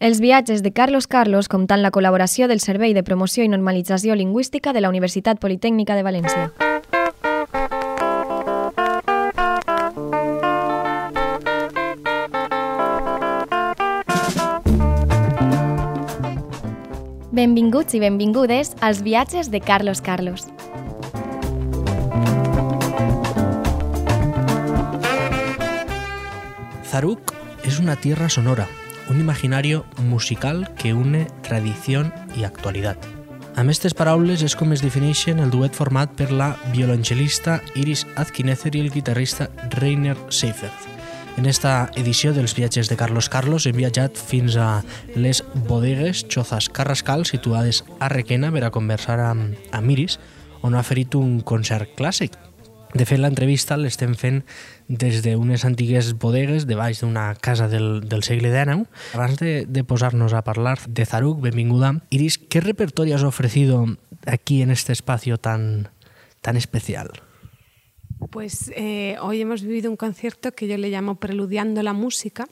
Els viatges de Carlos Carlos comptant la col·laboració del Servei de Promoció i Normalització Lingüística de la Universitat Politécnica de València. Benvinguts i benvingudes als viatges de Carlos Carlos. Zaruk es una tierra sonora, un imaginario musical que une tradició i actualitat. Amb aquestes paraules és com es defineixen el duet format per la violoncel·lista Iris Azkinezer i el guitarrista Rainer Seifert. En esta edició dels viatges de Carlos Carlos hem viatjat fins a les bodegues Chozas Carrascal situades a Requena per a conversar amb, amb Iris, on ha ferit un concert clàssic. De fet, l'entrevista l'estem fent des d'unes antigues bodegues de baix d'una casa del, del segle XIX. Abans de, de posar-nos a parlar de Zaruk, benvinguda. Iris, ¿qué repertorio has ofrecido aquí en este espacio tan, tan especial? Pues eh, hoy hemos vivido un concierto que yo le llamo Preludiando la Música,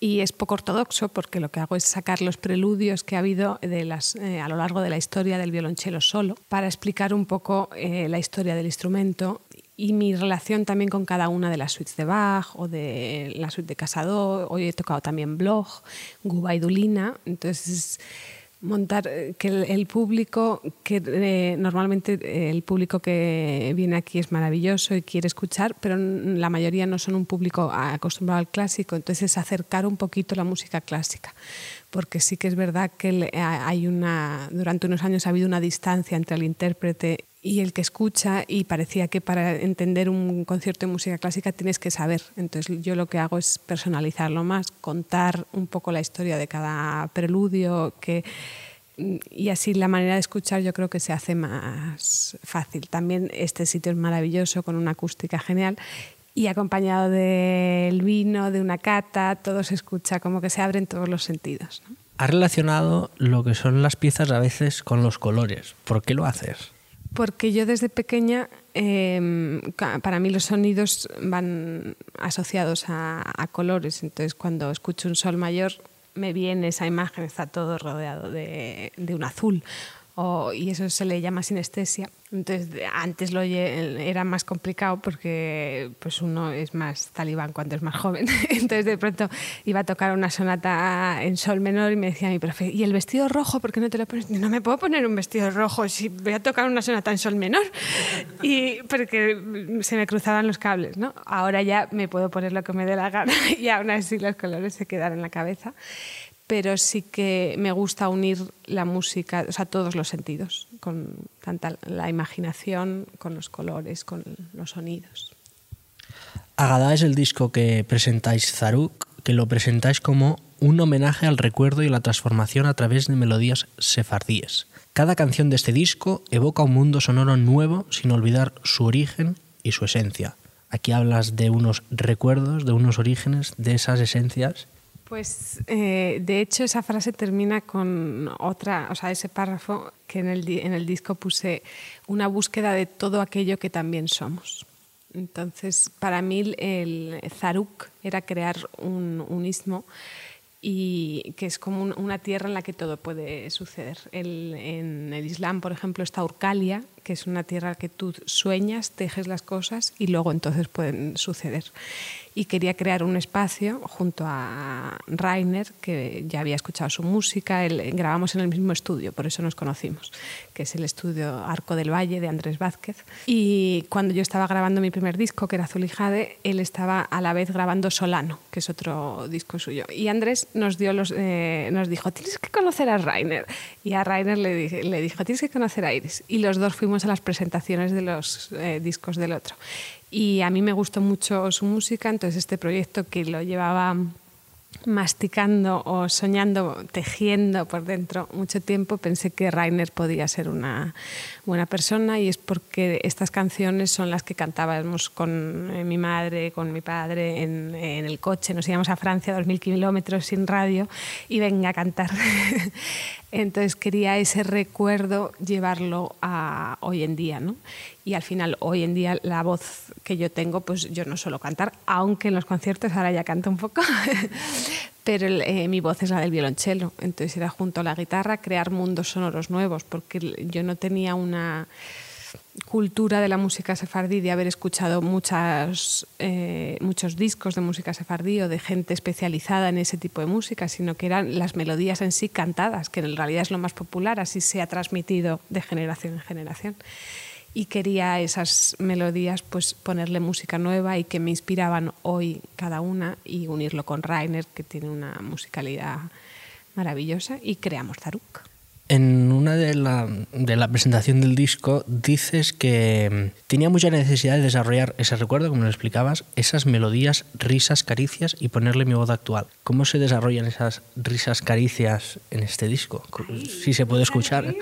y es poco ortodoxo porque lo que hago es sacar los preludios que ha habido de las, eh, a lo largo de la historia del violonchelo solo para explicar un poco eh, la historia del instrumento y mi relación también con cada una de las suites de Bach o de la suite de Casado. Hoy he tocado también Bloch, Guba y Dulina. Entonces, montar eh, que el, el público, que eh, normalmente eh, el público que viene aquí es maravilloso y quiere escuchar, pero la mayoría no son un público acostumbrado al clásico, entonces acercar un poquito la música clásica, porque sí que es verdad que hay una, durante unos años ha habido una distancia entre el intérprete y el que escucha y parecía que para entender un concierto de música clásica tienes que saber. Entonces yo lo que hago es personalizarlo más, contar un poco la historia de cada preludio que y así la manera de escuchar yo creo que se hace más fácil. También este sitio es maravilloso con una acústica genial y acompañado del vino, de una cata, todo se escucha como que se abren todos los sentidos. Has relacionado lo que son las piezas a veces con los colores. ¿Por qué lo haces? Porque yo desde pequeña, eh, para mí los sonidos van asociados a, colores, entonces cuando escucho un sol mayor me viene esa imagen, está todo rodeado de, de un azul, o, y eso se le llama sinestesia. Entonces, antes lo era más complicado porque pues uno es más talibán cuando es más joven. Entonces, de pronto iba a tocar una sonata en sol menor y me decía mi profe, ¿y el vestido rojo por qué no te lo pones? No me puedo poner un vestido rojo si voy a tocar una sonata en sol menor. Y porque se me cruzaban los cables, ¿no? Ahora ya me puedo poner lo que me dé la gana y aún así los colores se quedan en la cabeza pero sí que me gusta unir la música, o sea, todos los sentidos, con tanta la imaginación, con los colores, con los sonidos. Agada es el disco que presentáis Zaruk, que lo presentáis como un homenaje al recuerdo y la transformación a través de melodías sefardíes. Cada canción de este disco evoca un mundo sonoro nuevo sin olvidar su origen y su esencia. Aquí hablas de unos recuerdos, de unos orígenes, de esas esencias pues eh, de hecho esa frase termina con otra, o sea, ese párrafo que en el, en el disco puse una búsqueda de todo aquello que también somos. Entonces, para mí el Zaruk era crear un, un istmo y que es como un, una tierra en la que todo puede suceder. El, en el Islam, por ejemplo, está Urcalia, que es una tierra que tú sueñas, tejes las cosas y luego entonces pueden suceder y quería crear un espacio junto a Rainer, que ya había escuchado su música, grabamos en el mismo estudio, por eso nos conocimos, que es el estudio Arco del Valle de Andrés Vázquez. Y cuando yo estaba grabando mi primer disco, que era Zulijade, él estaba a la vez grabando Solano, que es otro disco suyo. Y Andrés nos, dio los, eh, nos dijo, tienes que conocer a Rainer. Y a Rainer le, le dijo, tienes que conocer a Iris. Y los dos fuimos a las presentaciones de los eh, discos del otro. Y a mí me gustó mucho su música, entonces este proyecto que lo llevaba masticando o soñando, tejiendo por dentro mucho tiempo, pensé que Rainer podía ser una buena persona y es porque estas canciones son las que cantábamos con eh, mi madre, con mi padre en, el coche. Nos íbamos a Francia, 2.000 kilómetros sin radio y venga a cantar. Entonces quería ese recuerdo llevarlo a hoy en día, ¿no? Y al final, hoy en día, la voz que yo tengo, pues yo no suelo cantar, aunque en los conciertos ahora ya canto un poco, pero eh, mi voz es la del violonchelo, entonces era junto a la guitarra crear mundos sonoros nuevos, porque yo no tenía una cultura de la música sefardí, de haber escuchado muchas, eh, muchos discos de música sefardí o de gente especializada en ese tipo de música, sino que eran las melodías en sí cantadas, que en realidad es lo más popular, así se ha transmitido de generación en generación. Y quería esas melodías pues ponerle música nueva y que me inspiraban hoy cada una y unirlo con Rainer, que tiene una musicalidad maravillosa, y creamos Zaruk. En una de la, de la presentación del disco dices que mm, tenía mucha necesidad de desarrollar ese recuerdo, como lo explicabas, esas melodías, risas, caricias y ponerle mi voz actual. ¿Cómo se desarrollan esas risas, caricias en este disco? Si se puede escuchar.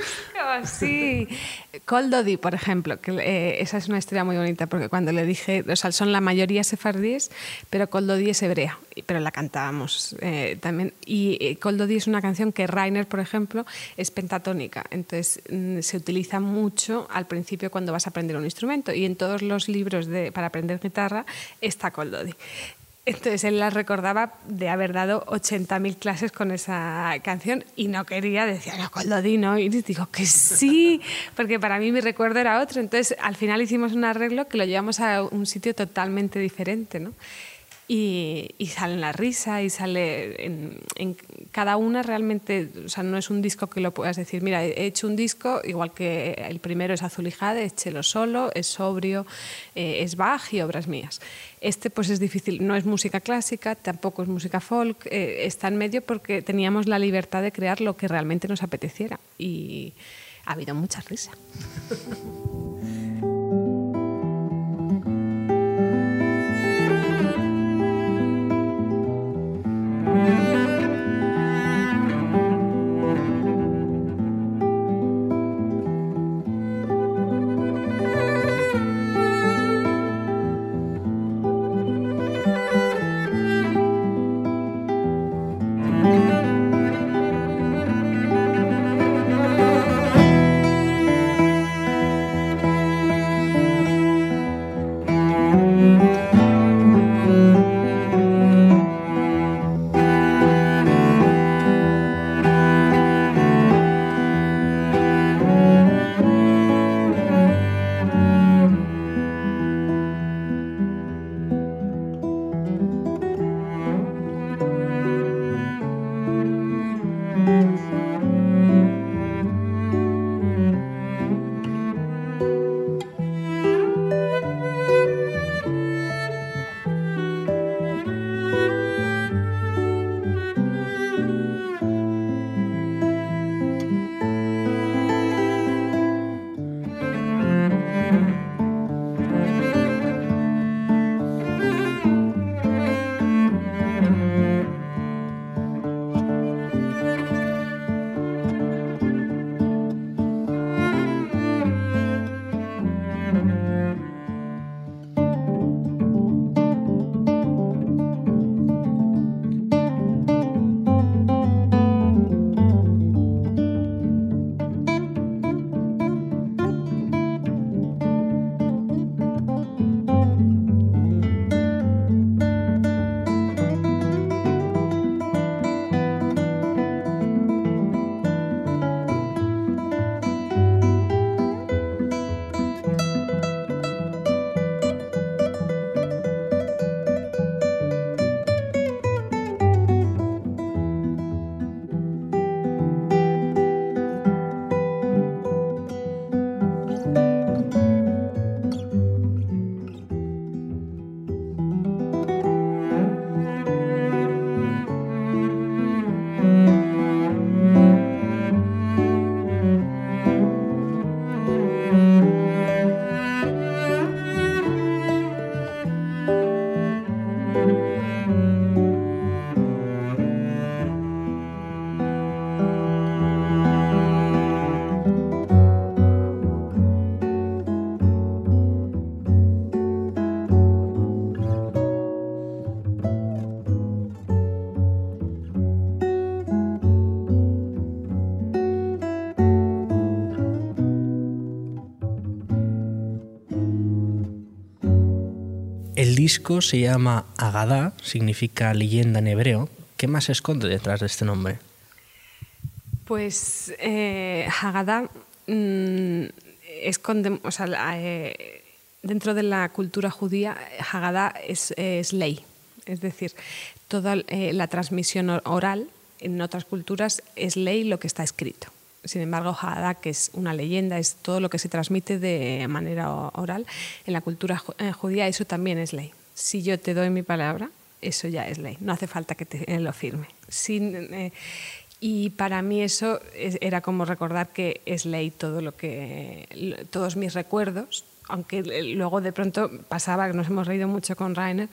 Sí, Cold por ejemplo, que eh, esa es una historia muy bonita porque cuando le dije, o sea, son la mayoría sefardíes, pero Cold es hebrea, pero la cantábamos eh, también. Y eh, Cold es una canción que Rainer, por ejemplo, es pentatónica, entonces mm, se utiliza mucho al principio cuando vas a aprender un instrumento y en todos los libros de, para aprender guitarra está Coldodi. Entonces él la recordaba de haber dado 80.000 clases con esa canción y no quería, decía, no, Coldodi no. Y digo que sí, porque para mí mi recuerdo era otro. Entonces al final hicimos un arreglo que lo llevamos a un sitio totalmente diferente. ¿no? Y, sale en la risa y sale en, cada una realmente, o sea, no es un disco que lo puedas decir, mira, he hecho un disco, igual que el primero es Azul y Jade, es chelo solo, es sobrio, eh, es Bach y obras mías. Este pues es difícil, no es música clásica, tampoco es música folk, eh, está en medio porque teníamos la libertad de crear lo que realmente nos apeteciera y ha habido mucha risa. Disco se llama Agadá, significa leyenda en hebreo, ¿Qué más se esconde detrás de este nombre? Pues eh, Haggadah mm, esconde, o sea, eh, dentro de la cultura judía, Haggadah es, ley. Es decir, toda eh, la transmisión oral en otras culturas es ley lo que está escrito. Sin embargo, Haggadah, que es una leyenda, es todo lo que se transmite de manera oral, en la cultura eh, judía eso también es ley. Si yo te doy mi palabra, eso ya es ley. No hace falta que te lo firme. Eh, y para mí eso era como recordar que es ley todo lo que todos mis recuerdos, aunque luego de pronto pasaba nos hemos reído mucho con Rainer,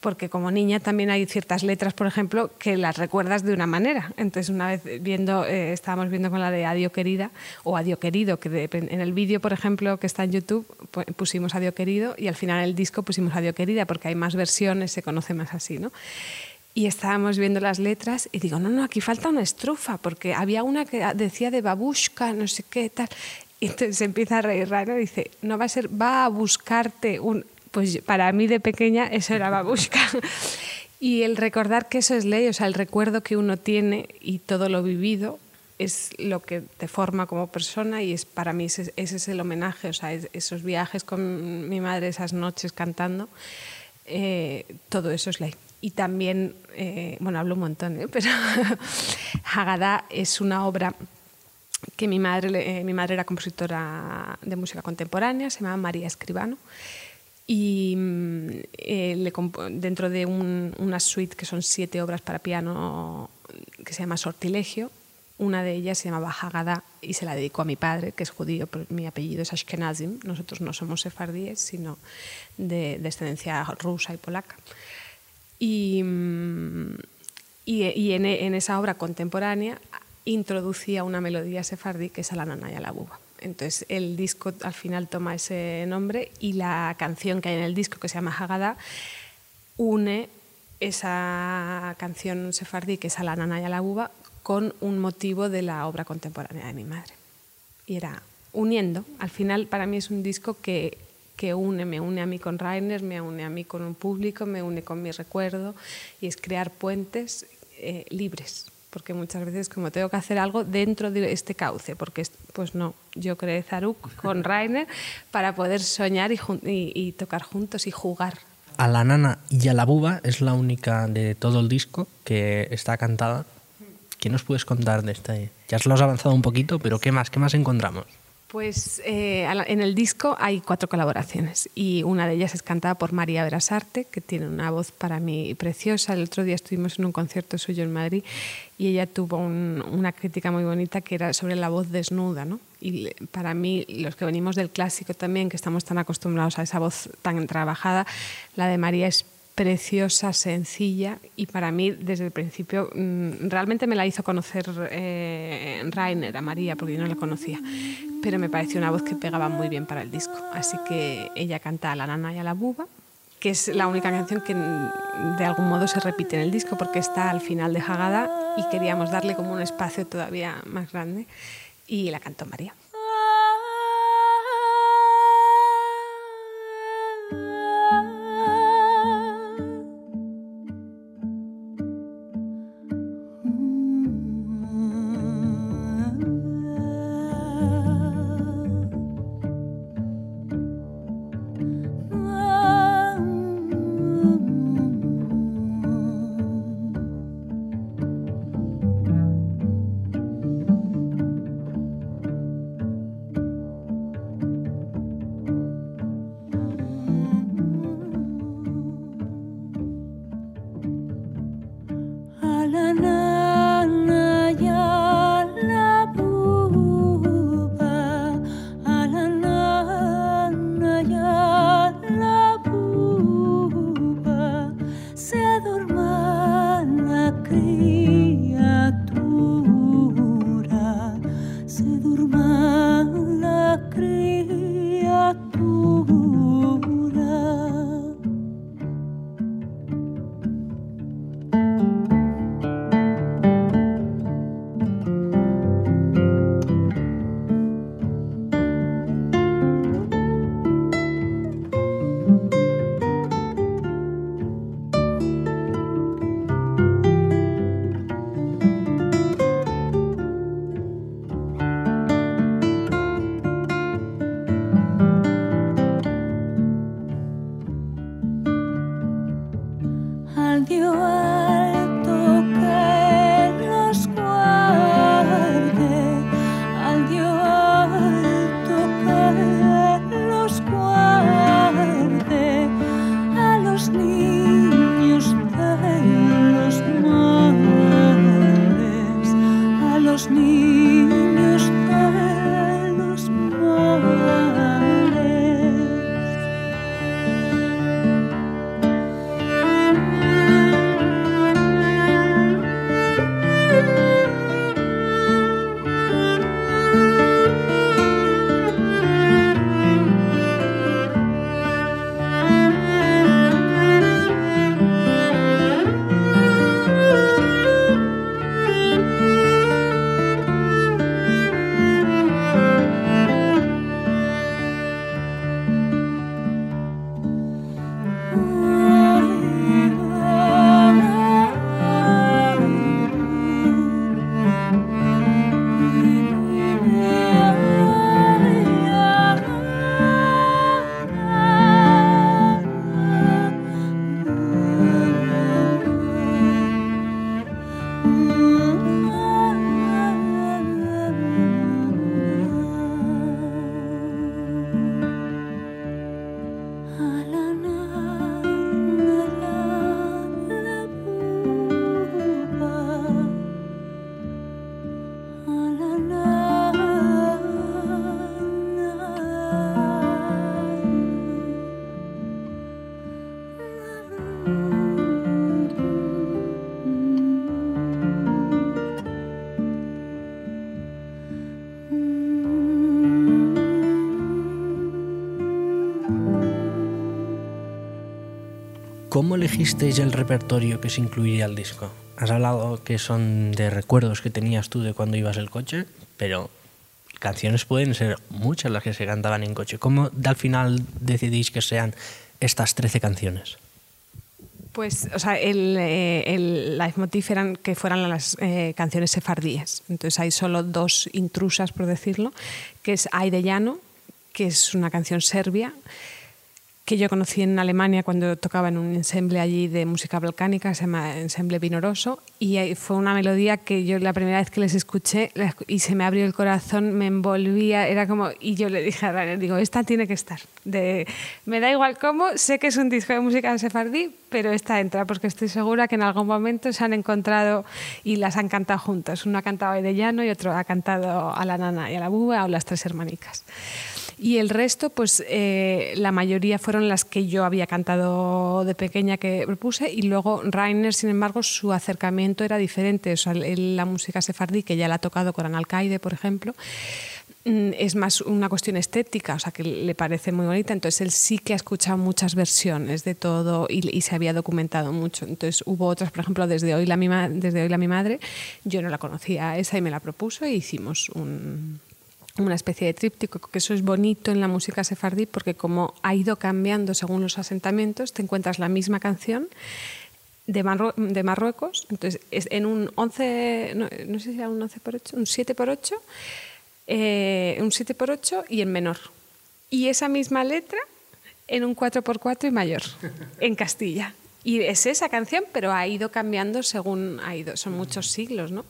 porque como niña también hay ciertas letras, por ejemplo, que las recuerdas de una manera. Entonces, una vez viendo, eh, estábamos viendo con la de Adiós querida o Adiós querido, que en el vídeo, por ejemplo, que está en YouTube, pusimos Adiós querido y al final el disco pusimos Adiós querida, porque hay más versiones, se conoce más así, ¿no? Y estábamos viendo las letras y digo, no, no, aquí falta una estrofa, porque había una que decía de babushka, no sé qué, tal. Y entonces empieza a reír y dice, no va a ser, va a buscarte un pues para mí de pequeña eso era babushka. y el recordar que eso es ley, o sea, el recuerdo que uno tiene y todo lo vivido es lo que te forma como persona y es para mí ese, es el homenaje, o sea, esos viajes con mi madre, esas noches cantando, eh, todo eso es ley. Y también, eh, bueno, hablo un montón, ¿eh? pero Haggadah es una obra que mi madre, mi madre era compositora de música contemporánea, se llama María Escribano, y mm, eh, dentro de una suite que son siete obras para piano que se llama Sortilegio, una de ellas se llama Haggadah y se la dedicó a mi padre, que es judío, pero mi apellido es Ashkenazim. Nosotros no somos sefardíes, sino de descendencia rusa y polaca. Y, mm, en, esa obra contemporánea introducía una melodía sefardí que es Alanana y la buba. Entonces el disco al final toma ese nombre y la canción que hay en el disco que se llama Haggadah une esa canción sefardí que es a la nana y a la uva con un motivo de la obra contemporánea de mi madre. Y era uniendo. Al final para mí es un disco que, que une, me une a mí con Rainer, me une a mí con un público, me une con mi recuerdo y es crear puentes eh, libres porque muchas veces como tengo que hacer algo dentro de este cauce, porque pues no, yo creé Zaruk con Rainer para poder soñar y, y, tocar juntos y jugar. A la nana y a la buba es la única de todo el disco que está cantada. ¿Qué nos puedes contar de este? Ya os lo has avanzado un poquito, pero ¿qué más? ¿Qué más encontramos? Pues eh, en el disco hay cuatro colaboraciones y una de ellas es cantada por María Verasarte, que tiene una voz para mí preciosa. El otro día estuvimos en un concierto suyo en Madrid y ella tuvo una crítica muy bonita que era sobre la voz desnuda. ¿no? Y para mí, los que venimos del clásico también, que estamos tan acostumbrados a esa voz tan trabajada, la de María es preciosa, sencilla y para mí desde el principio mm, realmente me la hizo conocer eh, Rainer, a María, porque yo no la conocía, pero me pareció una voz que pegaba muy bien para el disco. Así que ella canta a la nana y a la buba, que es la única canción que de algún modo se repite en el disco porque está al final de Haggadah y queríamos darle como un espacio todavía más grande y la cantó María. Elegisteis el repertorio que se incluiría al disco? Has hablado que son de recuerdos que tenías tú de cuando ibas el coche, pero canciones pueden ser muchas las que se cantaban en coche. ¿Cómo al final decidís que sean estas 13 canciones? Pues, o sea, el, eh, el leitmotiv eran que fueran las eh, canciones sefardíes. Entonces hay solo dos intrusas, por decirlo, que es Ay de Llano, que es una canción serbia, que yo conocí en Alemania cuando tocaba en un ensemble allí de música balcánica, se llama Ensemble Vinoroso, y fue una melodía que yo la primera vez que les escuché y se me abrió el corazón, me envolvía, era como, y yo le dije a Rainer, digo, esta tiene que estar, de, me da igual cómo, sé que es un disco de música sefardí, pero esta entra, porque estoy segura que en algún momento se han encontrado y las han cantado juntas, uno ha cantado a de llano y otro ha cantado a la nana y a la búa o las tres hermanicas. Y el resto, pues eh, la mayoría fueron las que yo había cantado de pequeña que propuse y luego Rainer, sin embargo, su acercamiento era diferente. O sea, la música sefardí, que ya la ha tocado con Alcaide, por ejemplo, mm, es más una cuestión estética, o sea, que le parece muy bonita. Entonces, él sí que ha escuchado muchas versiones de todo y, y se había documentado mucho. Entonces, hubo otras, por ejemplo, desde hoy, la mi, desde hoy la mi madre, yo no la conocía esa y me la propuso e hicimos un, una especie de tríptico, que eso es bonito en la música sefardí porque como ha ido cambiando según los asentamientos, te encuentras la misma canción de, de Marruecos, entonces es en un 11, no, sé si era un 11 por 8, un 7 por 8, eh, un 7 por 8 y en menor. Y esa misma letra en un 4 por 4 y mayor, en Castilla. Y es esa canción, pero ha ido cambiando según ha ido, son muchos siglos, ¿no?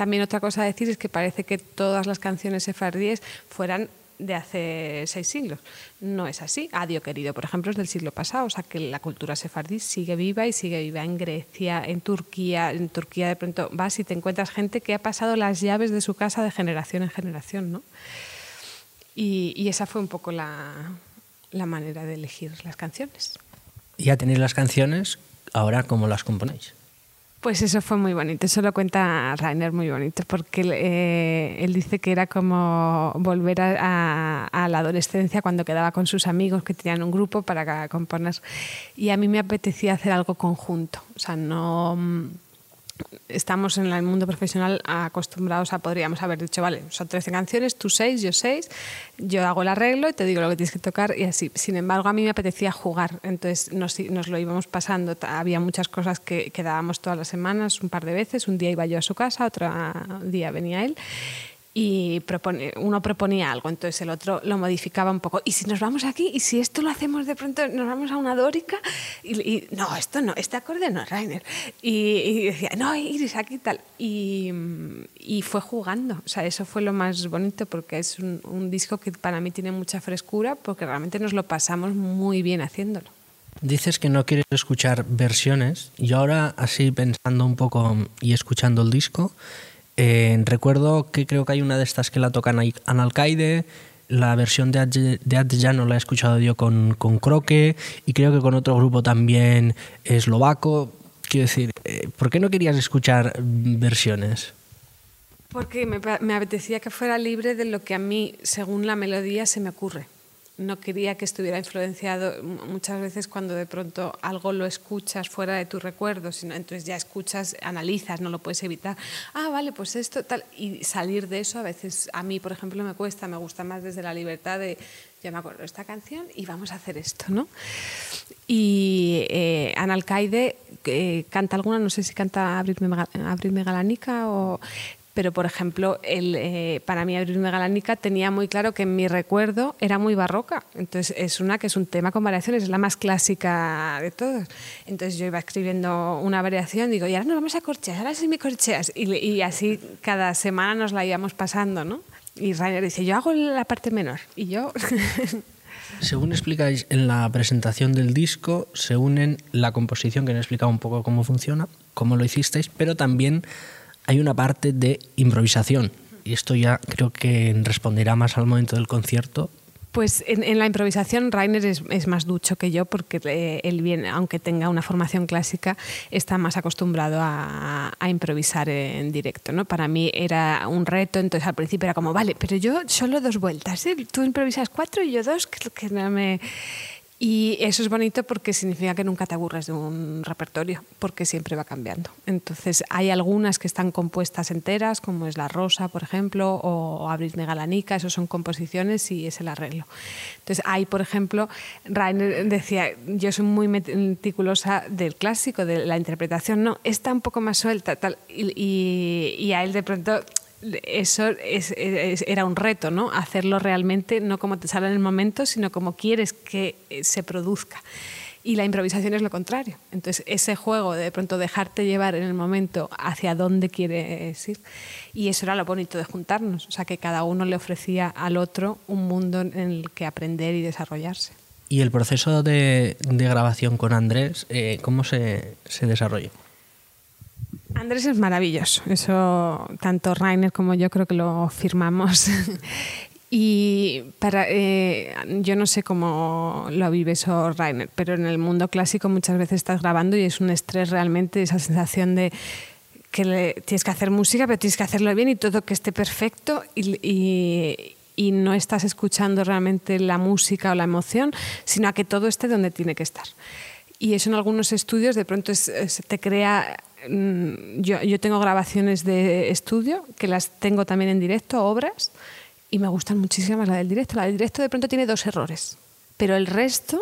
También otra cosa a decir es que parece que todas las canciones sefardíes fueran de hace seis siglos. No es así. Adio querido, por ejemplo, es del siglo pasado, o sea que la cultura sefardí sigue viva y sigue viva en Grecia, en Turquía. En Turquía de pronto vas y te encuentras gente que ha pasado las llaves de su casa de generación en generación, ¿no? Y, y esa fue un poco la, la manera de elegir las canciones. Ya tenéis las canciones, ahora cómo las componéis. Pues eso fue muy bonito, eso lo cuenta Rainer muy bonito, porque eh, él dice que era como volver a, a, la adolescencia cuando quedaba con sus amigos que tenían un grupo para componer. Y a mí me apetecía hacer algo conjunto, o sea, no estamos en el mundo profesional acostumbrados a, podríamos haber dicho, vale, son 13 canciones, tú 6, yo 6, yo hago el arreglo y te digo lo que tienes que tocar y así. Sin embargo, a mí me apetecía jugar, entonces nos, nos lo íbamos pasando. Había muchas cosas que, que dábamos todas las semanas, un par de veces. Un día iba yo a su casa, otro día venía él y propone, uno proponía algo, entonces el otro lo modificaba un poco. Y si nos vamos aquí, y si esto lo hacemos de pronto, nos vamos a una dórica, y, y no, esto no, este acorde no, Rainer. Y, y, decía, no, Iris, aquí tal. Y, y, fue jugando, o sea, eso fue lo más bonito porque es un, un disco que para mí tiene mucha frescura porque realmente nos lo pasamos muy bien haciéndolo. Dices que no quieres escuchar versiones. Yo ahora, así pensando un poco y escuchando el disco, Eh, recuerdo que creo que hay una de estas que la tocan Analcaide, la versión de Ad no la he escuchado yo con, con Croque y creo que con otro grupo también eslovaco. Quiero decir, eh, ¿por qué no querías escuchar versiones? Porque me, me apetecía que fuera libre de lo que a mí, según la melodía, se me ocurre no quería que estuviera influenciado muchas veces cuando de pronto algo lo escuchas fuera de tu recuerdo, sino entonces ya escuchas, analizas, no lo puedes evitar. Ah, vale, pues esto tal y salir de eso a veces a mí, por ejemplo, me cuesta, me gusta más desde la libertad de ya me acuerdo esta canción y vamos a hacer esto, ¿no? Y eh, Analcaide canta alguna, no sé si canta Abrirme Galanica o pero por ejemplo, el, eh, para mí Abrirme Galánica tenía muy claro que en mi recuerdo era muy barroca. Entonces es una que es un tema con variaciones, es la más clásica de todos. Entonces yo iba escribiendo una variación, digo, y ahora nos vamos a corcheas, ahora sí me corcheas. Y, y así cada semana nos la íbamos pasando, ¿no? Y Rainer dice, yo hago la parte menor. Y yo... Según explicáis en la presentación del disco, se unen la composición, que he explicado un poco cómo funciona, cómo lo hicisteis, pero también hay una parte de improvisación. Y esto ya creo que responderá más al momento del concierto. Pues en, la improvisación Rainer es, más ducho que yo porque eh, él viene, aunque tenga una formación clásica, está más acostumbrado a, improvisar en directo. ¿no? Para mí era un reto, entonces al principio era como, vale, pero yo solo dos vueltas, ¿eh? tú improvisas cuatro y yo dos, que, que no me... Y eso es bonito porque significa que nunca te aburres de un repertorio, porque siempre va cambiando. Entonces, hay algunas que están compuestas enteras, como es La Rosa, por ejemplo, o Abrirme Galanica, eso son composiciones y es el arreglo. Entonces, hay, por ejemplo, Rainer decía, yo soy muy meticulosa del clásico, de la interpretación, no, está un poco más suelta, y a él de pronto eso era un reto, ¿no? Hacerlo realmente no como te sale en el momento, sino como quieres que eh, se produzca. Y la improvisación es lo contrario. Entonces, ese juego de, de pronto dejarte llevar en el momento hacia dónde quieres ir. Y eso era lo bonito de juntarnos. O sea, que cada uno le ofrecía al otro un mundo en el que aprender y desarrollarse. ¿Y el proceso de, grabación con Andrés, eh, cómo se, se desarrolló? Andrés es maravilloso, eso tanto Rainer como yo creo que lo firmamos. y para, eh, yo no sé cómo lo vive eso Rainer, pero en el mundo clásico muchas veces estás grabando y es un estrés realmente, esa sensación de que tienes que hacer música, pero tienes que hacerlo bien y todo que esté perfecto y, y no estás escuchando realmente la música o la emoción, sino a que todo esté donde tiene que estar. Y eso en algunos estudios de pronto te crea yo, yo, tengo grabaciones de estudio que las tengo también en directo, obras, y me gustan muchísimo la del directo. La directo de pronto tiene dos errores, pero el resto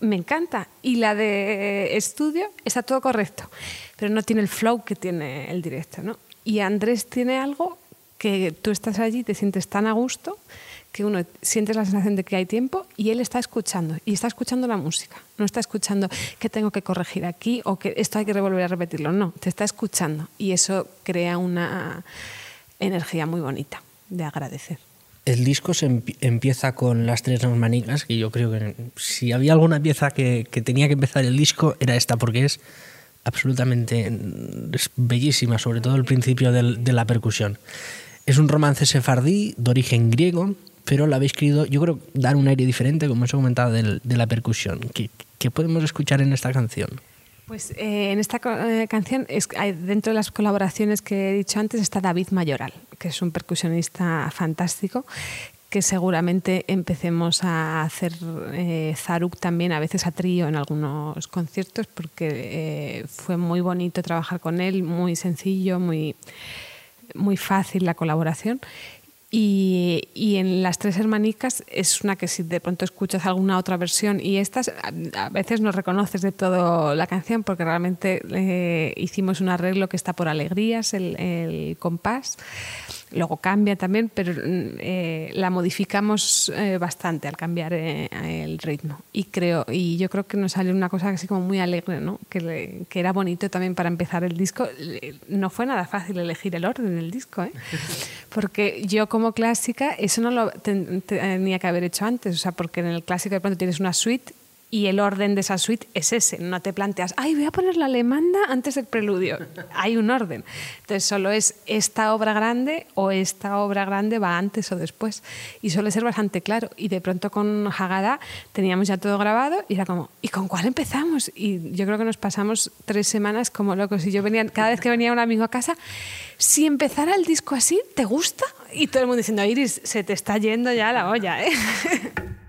me encanta. Y la de estudio está todo correcto, pero no tiene el flow que tiene el directo. ¿no? Y Andrés tiene algo que tú estás allí, te sientes tan a gusto que uno siente la sensación de que hay tiempo y él está escuchando y está escuchando la música. No está escuchando que tengo que corregir aquí o que esto hay que volver a repetirlo. No, te está escuchando y eso crea una energía muy bonita de agradecer. El disco se empieza con las tres manicas, que yo creo que si había alguna pieza que, tenía que empezar el disco era esta, porque es absolutamente bellísima, sobre todo el principio de la percusión. Es un romance sefardí de origen griego pero la habéis querido, yo creo, dar un aire diferente, como os he comentado, de, la percusión. ¿Qué, podemos escuchar en esta canción? Pues eh, en esta eh, canción, es, dentro de las colaboraciones que he dicho antes, está David Mayoral, que es un percusionista fantástico que seguramente empecemos a hacer eh, Zaruk también, a veces a trío en algunos conciertos, porque fue muy bonito trabajar con él, muy sencillo, muy, muy fácil la colaboración. Y, y, en Las Tres Hermanicas es una que si de pronto escuchas alguna otra versión y estas, a, veces no reconoces de todo la canción porque realmente eh, hicimos un arreglo que está por alegrías, el, el compás luego cambia también, pero eh, la modificamos eh, bastante al cambiar eh, el ritmo. Y creo y yo creo que nos salió una cosa así como muy alegre, ¿no? que, que, era bonito también para empezar el disco. No fue nada fácil elegir el orden del disco, ¿eh? porque yo como clásica eso no lo tenía que haber hecho antes, o sea, porque en el clásico de pronto tienes una suite y el orden de esa suite es ese. No te planteas, ay, voy a poner la alemanda antes del preludio. Hay un orden. Entonces solo es esta obra grande o esta obra grande va antes o después. Y suele ser bastante claro. Y de pronto con Haggadah teníamos ya todo grabado y era como, ¿y con cuál empezamos? Y yo creo que nos pasamos tres semanas como locos. Y yo venía, cada vez que venía un amigo a casa, si empezara el disco así, ¿te gusta? Y todo el mundo diciendo, Iris, se te está yendo ya la olla, ¿eh?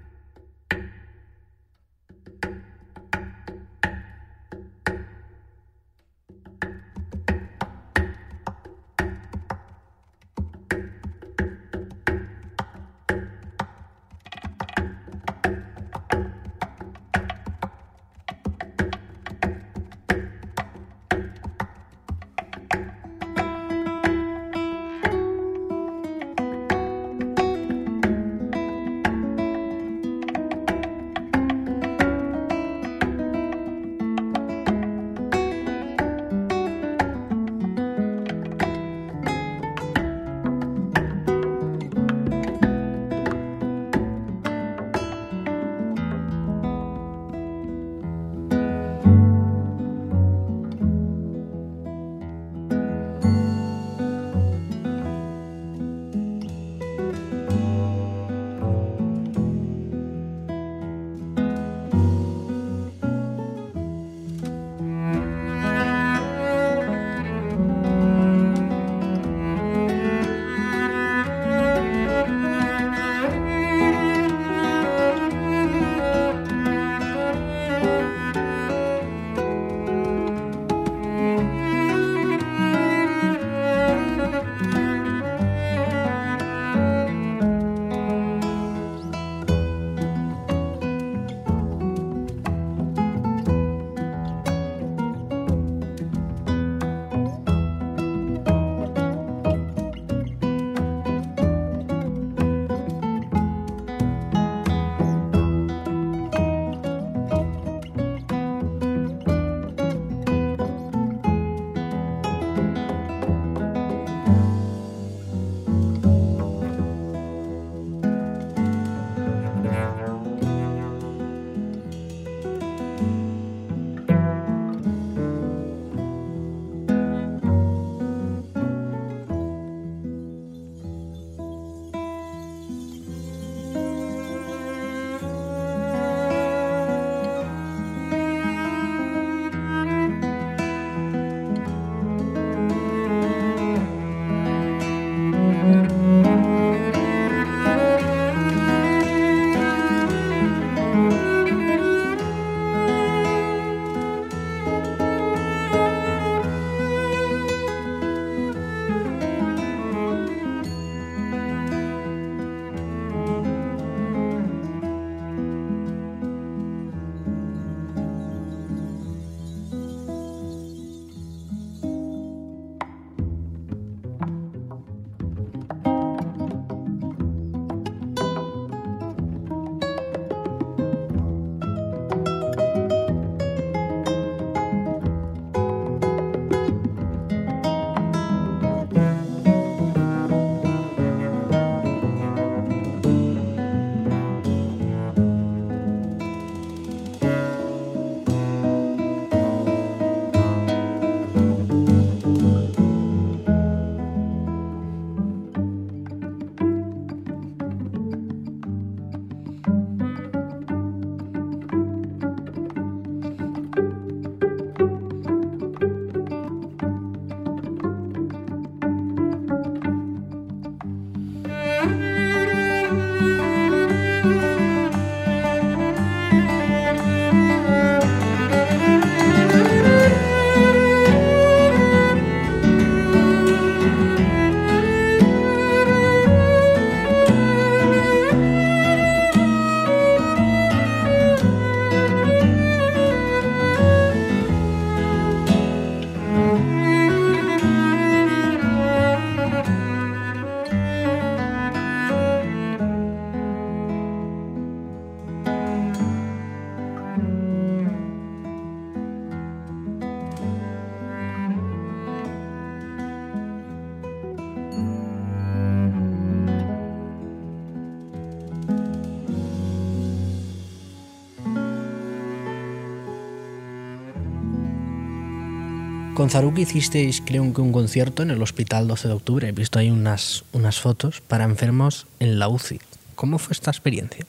Con Zaruki hicisteis, creo un concierto en el Hospital 12 de Octubre. He visto ahí unas, unas fotos para enfermos en la UCI. ¿Cómo fue esta experiencia?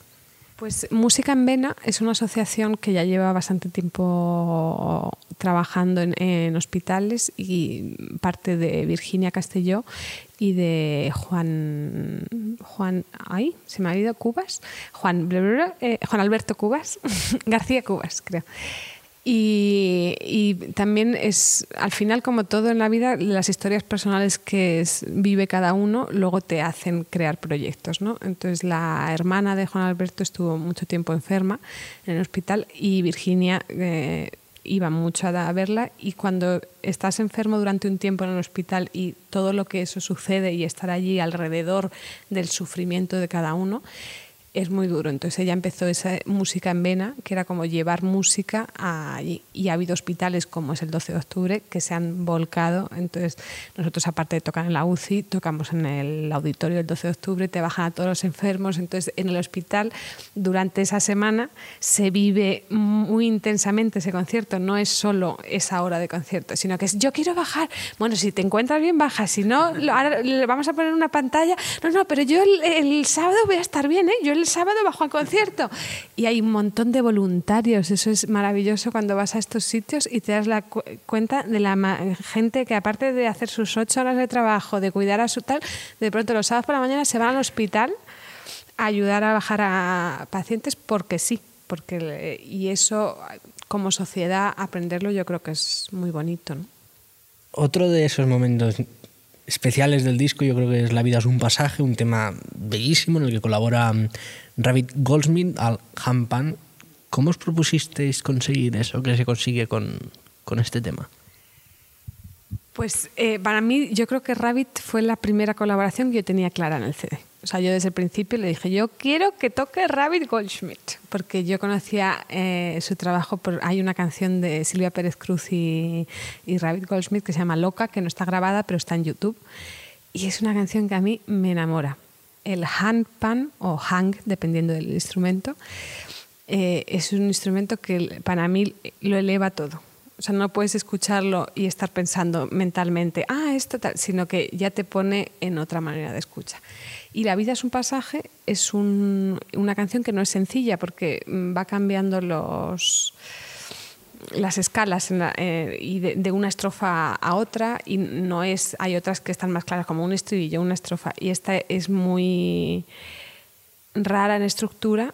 Pues Música en Vena es una asociación que ya lleva bastante tiempo trabajando en, hospitales y parte de Virginia Castelló y de Juan Juan ay se me ha ido Cubas Juan eh, Juan Alberto Cubas García Cubas creo y, también es, al final, como todo en la vida, las historias personales que vive cada uno luego te hacen crear proyectos. ¿no? Entonces, la hermana de Juan Alberto estuvo mucho tiempo enferma en el hospital y Virginia eh, iba mucho a verla. Y cuando estás enfermo durante un tiempo en el hospital y todo lo que eso sucede y estar allí alrededor del sufrimiento de cada uno, es muy duro. Entonces ella empezó esa música en vena, que era como llevar música allí. Y ha habido hospitales como es el 12 de octubre que se han volcado. Entonces nosotros aparte de tocar en la UCI, tocamos en el auditorio del 12 de octubre, te bajan a todos los enfermos. Entonces en el hospital durante esa semana se vive muy intensamente ese concierto. No es solo esa hora de concierto, sino que es yo quiero bajar. Bueno, si te encuentras bien, baja. Si no, ahora le vamos a poner una pantalla. No, no, pero yo el, el sábado voy a estar bien, ¿eh? Yo el sábado bajo al concierto. Y hay un montón de voluntarios. Eso es maravilloso cuando vas a estos sitios y te das la cu- cuenta de la gente que aparte de hacer sus ocho horas de trabajo, de cuidar a su tal, de pronto los sábados por la mañana se van al hospital a ayudar a bajar a pacientes porque sí. Porque, y eso, como sociedad, aprenderlo yo creo que es muy bonito. Otro de esos momentos especiales del disco yo creo que es La vida es un pasaje, un tema bellísimo en el que colabora mm, Rabbit Goldsmith al handpan. ¿Cómo os propusisteis conseguir eso que se consigue con, con este tema? Pues eh, para mí, yo creo que Rabbit fue la primera colaboración que yo tenía clara en el CD. O sea, yo desde el principio le dije, yo quiero que toque Rabbit Goldschmidt, porque yo conocía eh, su trabajo. Por, hay una canción de Silvia Pérez Cruz y, Rabbit Goldschmidt que se llama Loca, que no está grabada, pero está en YouTube. Y es una canción que a mí me enamora. El handpan o hang, dependiendo del instrumento, eh, es un instrumento que para mí lo eleva todo. Sea, no puedes escucharlo y estar pensando mentalmente, ah, esto tal, sino que ya te pone en otra manera de escucha. Y La vida es un pasaje es un- una canción que no es sencilla porque mm, va cambiando los las escalas eh, de, de una estrofa a otra y no es hay otras que están más claras como un estribillo una estrofa y esta es muy rara en estructura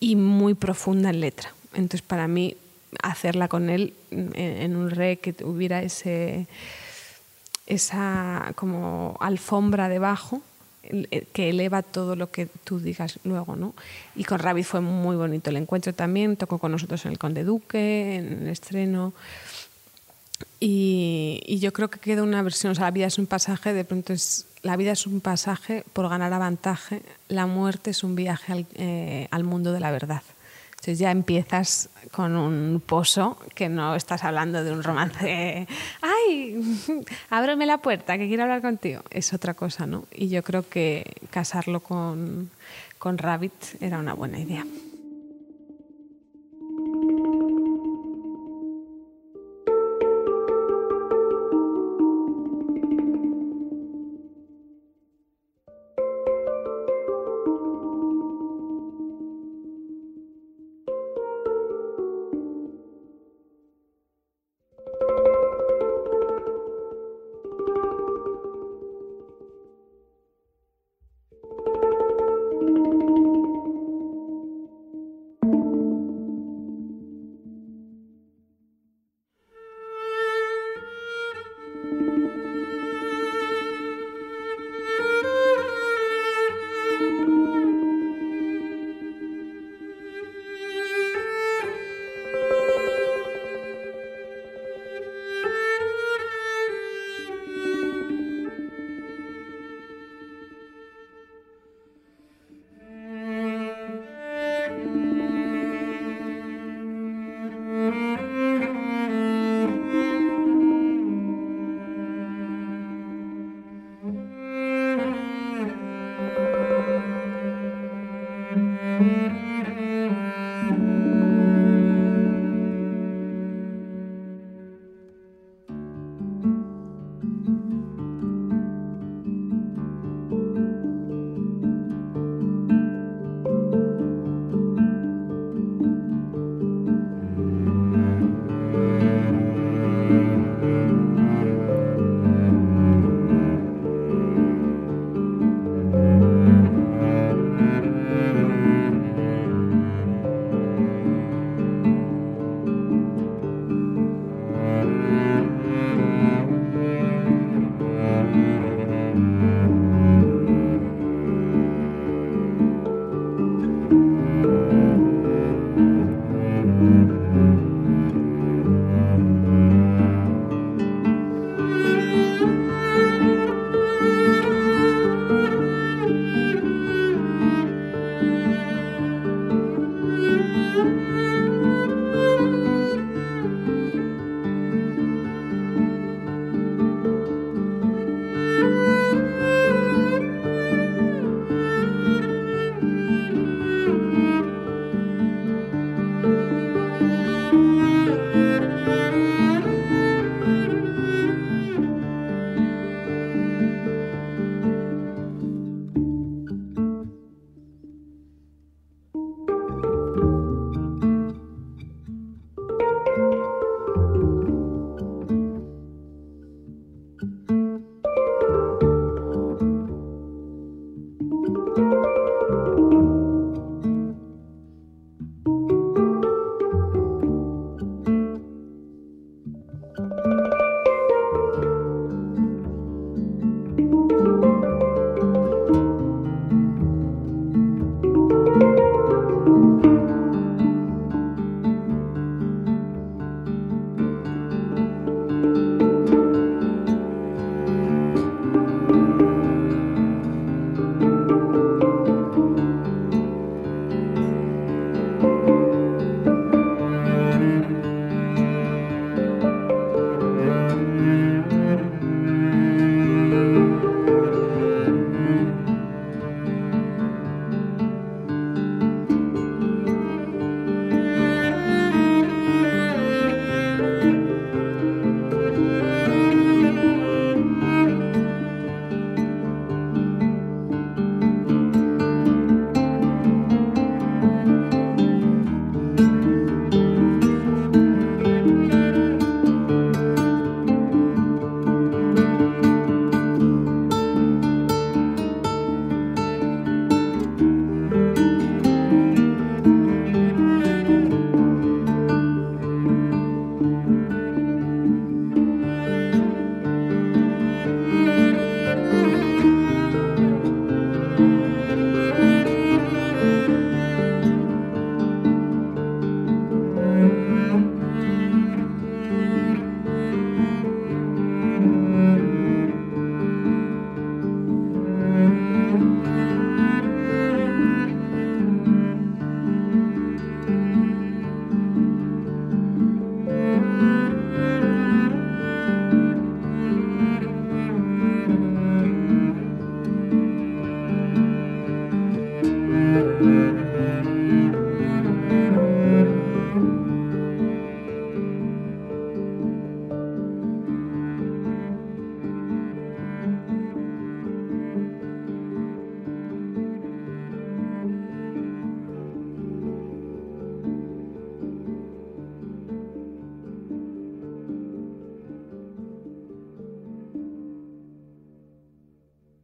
y muy profunda en letra entonces para mí hacerla con él en, un re que hubiera ese esa como alfombra debajo el- que eleva todo lo que tú digas luego, ¿no? Y con Rabbit fue muy bonito el encuentro también, tocó con nosotros en el Conde Duque, en el estreno. Y, yo creo que queda una versión, o sea, la vida es un pasaje, de pronto es, la vida es un pasaje por ganar avantaje, la muerte es un viaje al, eh, al mundo de la verdad. Entonces ya empiezas con un pozo que no estás hablando de un romance. ¡Ay! Ábreme la puerta, que quiero hablar contigo. Es otra cosa, ¿no? Y yo creo que casarlo con, con Rabbit era una buena idea.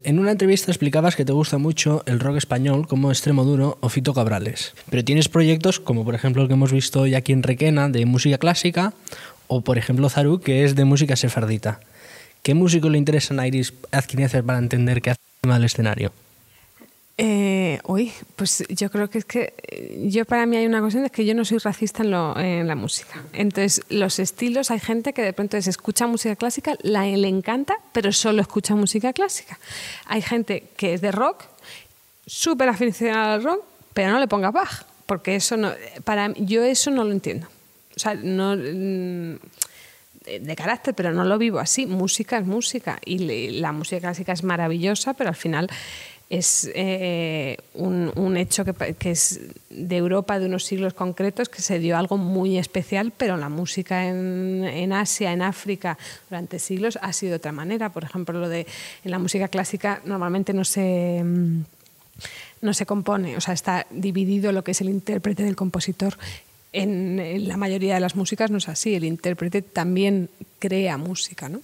En una entrevista explicabas que te gusta mucho el rock español como Extremo Duro o Fito Cabrales, pero tienes proyectos como por ejemplo el que hemos visto hoy aquí en Requena de música clásica o por ejemplo Zaru que es de música sefardita. ¿Qué músico le interesa a Iris Azquiniacer para entender que hace el escenario? Eh, uy, pues yo creo que es que eh, yo para mí hay una cosa es que yo no soy racista en, lo, en la música. Entonces, los estilos, hay gente que de pronto se escucha música clásica, la, le encanta, pero solo escucha música clásica. Hay gente que es de rock, súper aficionada al rock, pero no le ponga Bach, porque eso no, para yo eso no lo entiendo. O sea, no mm, de carácter, pero no lo vivo así. Música es música y la música clásica es maravillosa, pero al final es eh, un, hecho que, es de Europa de unos siglos concretos, que se dio algo muy especial, pero la música en, Asia, en África, durante siglos ha sido de otra manera. Por ejemplo, lo de en la música clásica normalmente no se mm, no se compone, o sea, está dividido lo que es el intérprete del compositor. en la mayoría de las músicas no es así, el intérprete también crea música, ¿no?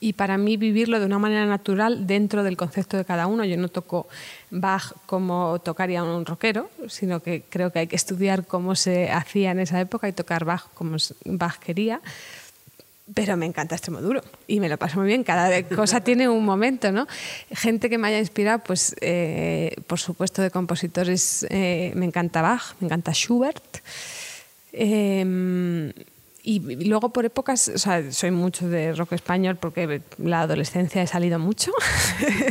Y para mí vivirlo de una manera natural dentro del concepto de cada uno. Yo no toco Bach como tocaría un rockero, sino que creo que hay que estudiar cómo se hacía en esa época y tocar Bach como Bach quería. Pero me encanta Extremoduro y me lo paso muy bien. Cada cosa tiene un momento, ¿no? Gente que me haya inspirado, pues eh, por supuesto de compositores, eh, me encanta Bach, me encanta Schubert. Eh, y luego por épocas, o sea, soy mucho de rock español porque la adolescencia he salido mucho.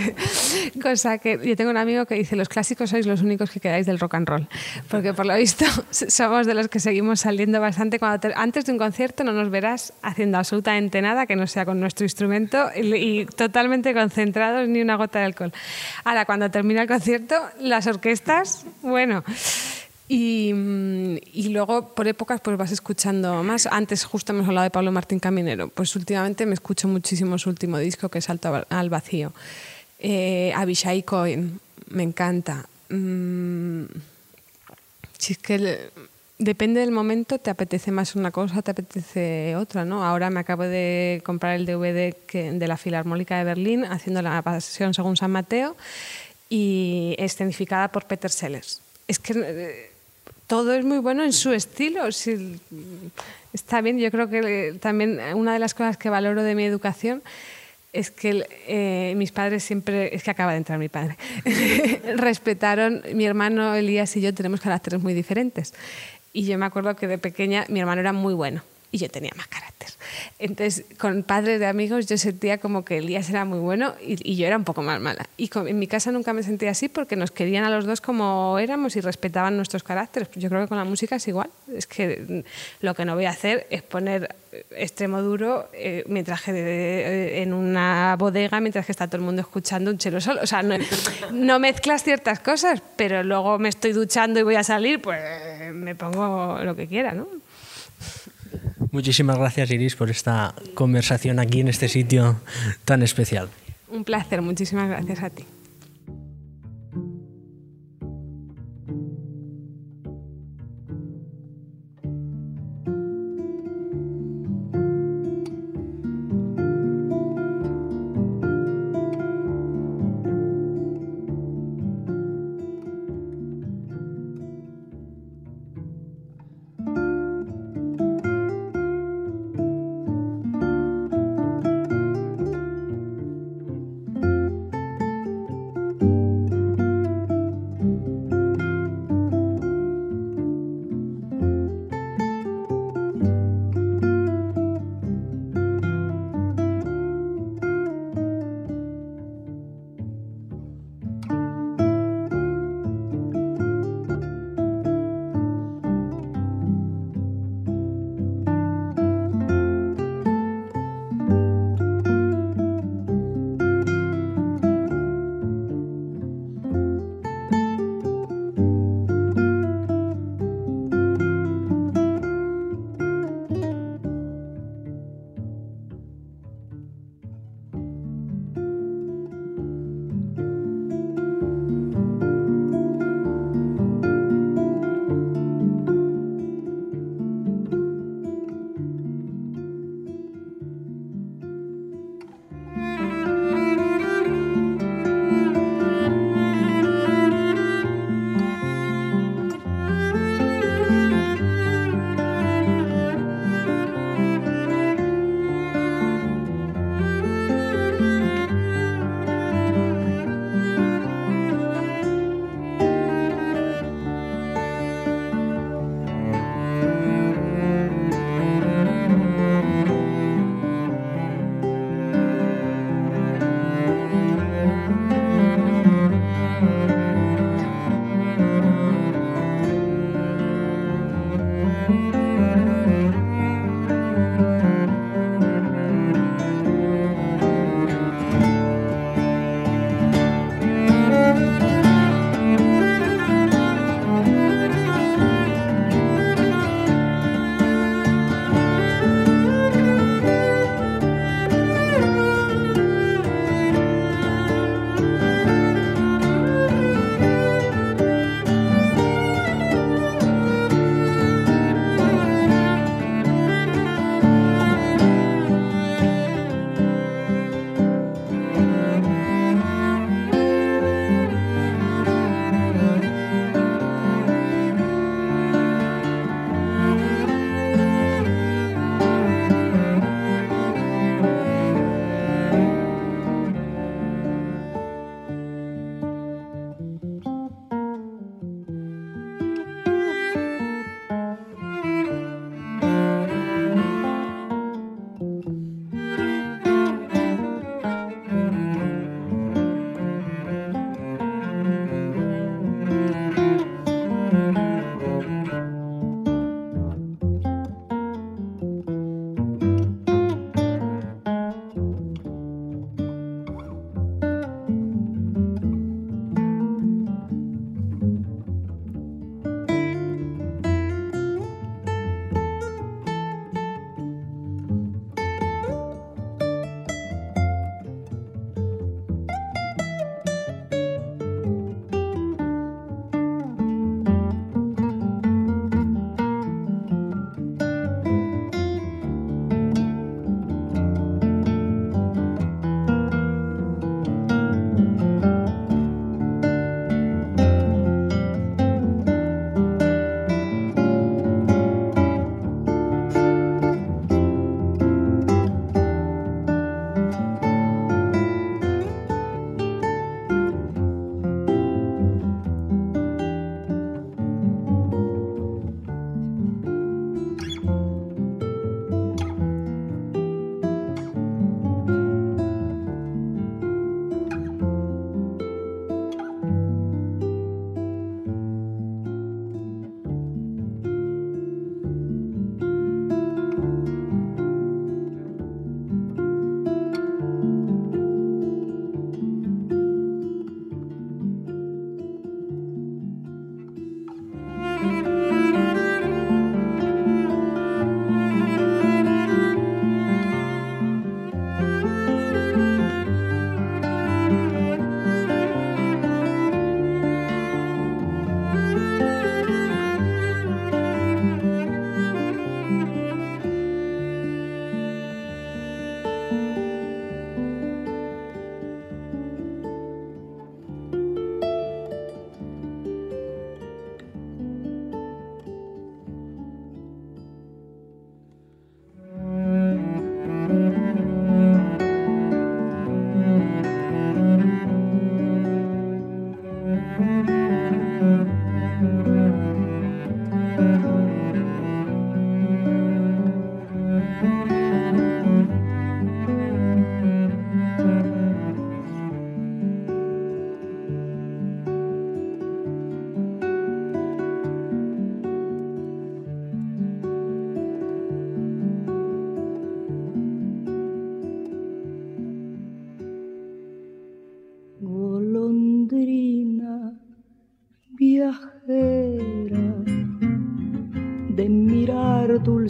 Cosa que yo tengo un amigo que dice, los clásicos sois los únicos que quedáis del rock and roll. Porque por lo visto somos de los que seguimos saliendo bastante. Cuando antes de un concierto no nos verás haciendo absolutamente nada que no sea con nuestro instrumento y, y totalmente concentrados, ni una gota de alcohol. Ahora, cuando termina el concierto, las orquestas, bueno... Mm, y, luego por épocas pues vas escuchando más. Antes justo hemos hablado de Pablo Martín Caminero. Pues últimamente me escucho muchísimo su último disco que es Salto al Vacío. Eh, Abishai Cohen, me encanta. Mm, si es que depende del momento, te apetece más una cosa, te apetece otra, ¿no? Ahora me acabo de comprar el DVD de la Filarmónica de Berlín haciendo la pasión según San Mateo y escenificada por Peter Sellers. Es que eh, todo es muy bueno en su estilo. está bien, yo creo que también una de las cosas que valoro de mi educación es que eh, mis padres siempre, es que acaba de entrar mi padre, respetaron, mi hermano Elías y yo tenemos caracteres muy diferentes. Y yo me acuerdo que de pequeña mi hermano era muy bueno y yo tenía más carácter. Entonces, con padres de amigos yo sentía como que Elías era muy bueno y, yo era un poco más mala. Y en mi casa nunca me sentía así porque nos querían a los dos como éramos y respetaban nuestros caracteres. Yo creo que con la música es igual. Es que lo que no voy a hacer es poner extremo duro eh, mientras que eh, en una bodega mientras que está todo el mundo escuchando un chelo solo. O sea, no mezclas ciertas cosas, pero luego me estoy duchando y voy a salir, pues me pongo lo que quiera, ¿no? Muchísimas gracias Iris por esta conversación aquí en este sitio tan especial. Un placer, muchísimas gracias a ti.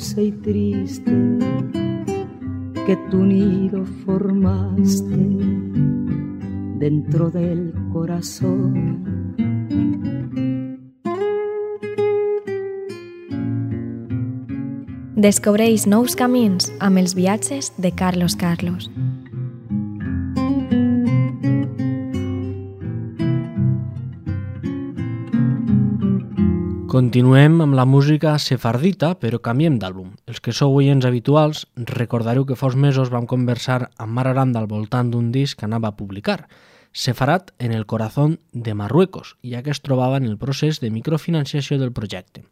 Dulce y triste que tu nido formaste dentro del corazón. Descobreix nous camins amb els viatges de Carlos Carlos. Continuem amb la música sefardita, però canviem d'àlbum. Els que sou oients habituals recordareu que fos mesos vam conversar amb Mar Aranda al voltant d'un disc que anava a publicar, Sefarat en el corazón de Marruecos, ja que es trobava en el procés de microfinanciació del projecte.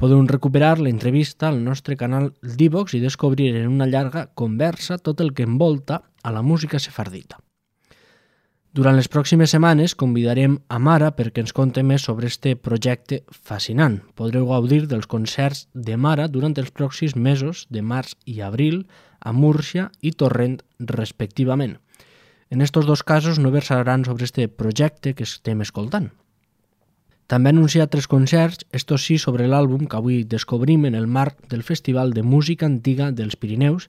Podeu recuperar l'entrevista al nostre canal d'Ivox i descobrir en una llarga conversa tot el que envolta a la música sefardita. Durant les pròximes setmanes convidarem a Mara perquè ens conte més sobre este projecte fascinant. Podreu gaudir dels concerts de Mara durant els pròxims mesos de març i abril a Múrcia i Torrent, respectivament. En estos dos casos no versaran sobre este projecte que estem escoltant. També ha anunciat tres concerts, estos sí sobre l'àlbum que avui descobrim en el marc del Festival de Música Antiga dels Pirineus,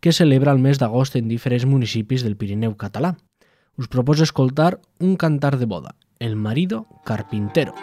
que celebra el mes d'agost en diferents municipis del Pirineu català us proposo escoltar un cantar de boda, El marido carpintero.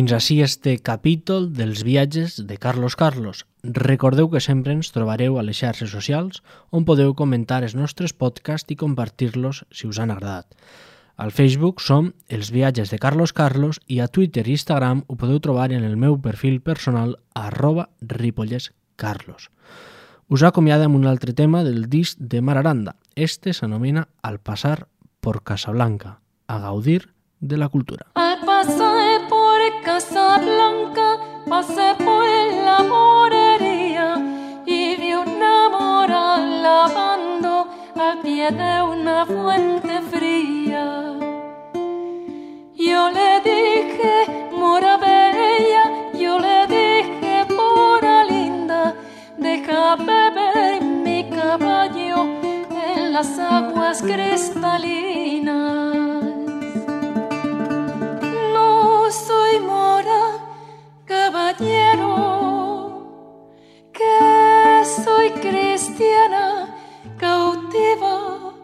Fins així este capítol dels viatges de Carlos Carlos. Recordeu que sempre ens trobareu a les xarxes socials on podeu comentar els nostres podcasts i compartir-los si us han agradat. Al Facebook som Els viatges de Carlos Carlos i a Twitter i Instagram ho podeu trobar en el meu perfil personal arroba ripollescarlos. Us acomiada amb un altre tema del disc de Mar Aranda. Este s'anomena Al pasar por Casablanca, a gaudir de la cultura. Al Casablanca, pasé por la morería y vi una mora lavando al pie de una fuente fría. Yo le dije, mora bella, yo le dije, mora linda, deja beber mi caballo en las aguas cristalinas. Soy mora, caballero, que soy cristiana, cautiva.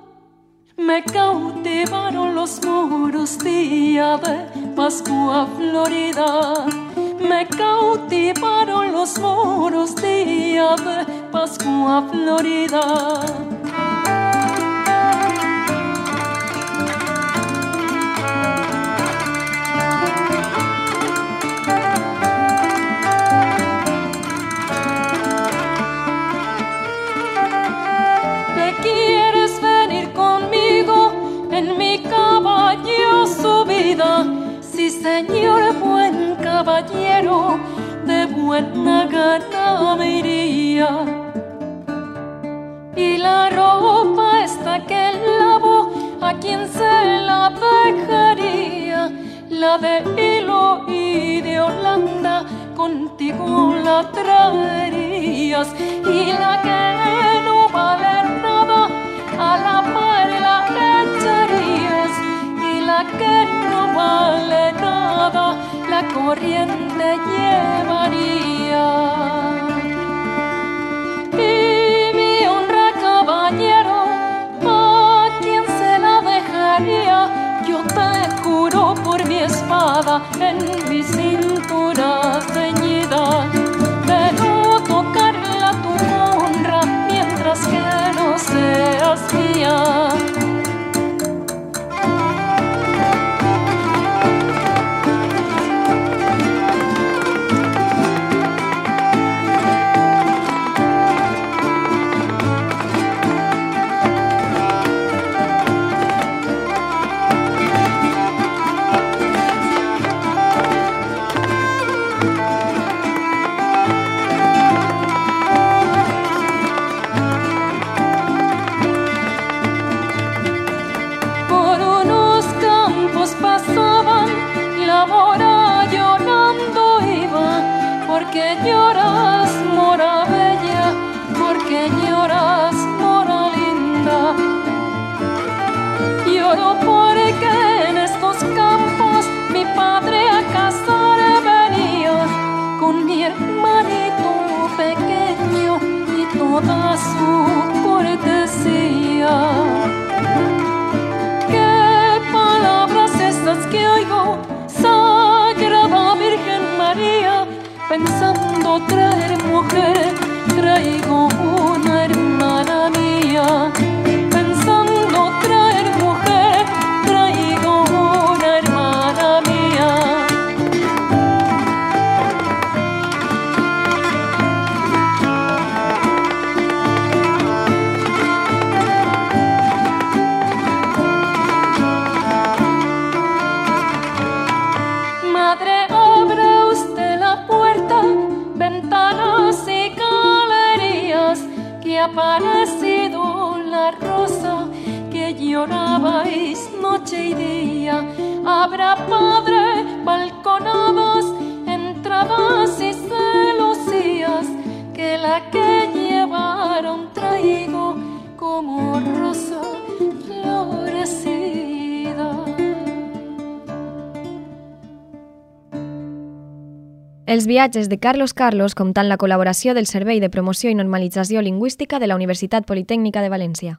Me cautivaron los muros día de Pascua Florida. Me cautivaron los muros día de Pascua Florida. Buena gana me iría. Y la ropa esta que lavo, a quien se la dejaría, la de hilo y de Holanda, contigo la traerías. Y la que no vale nada, a la mar la echarías. Y la que no vale nada, corriente llevaría. Y mi honra, caballero, ¿a quién se la dejaría? Yo te juro por mi espada Els viatges de Carlos Carlos comptant la col·laboració del Servei de Promoció i Normalització Lingüística de la Universitat Politècnica de València.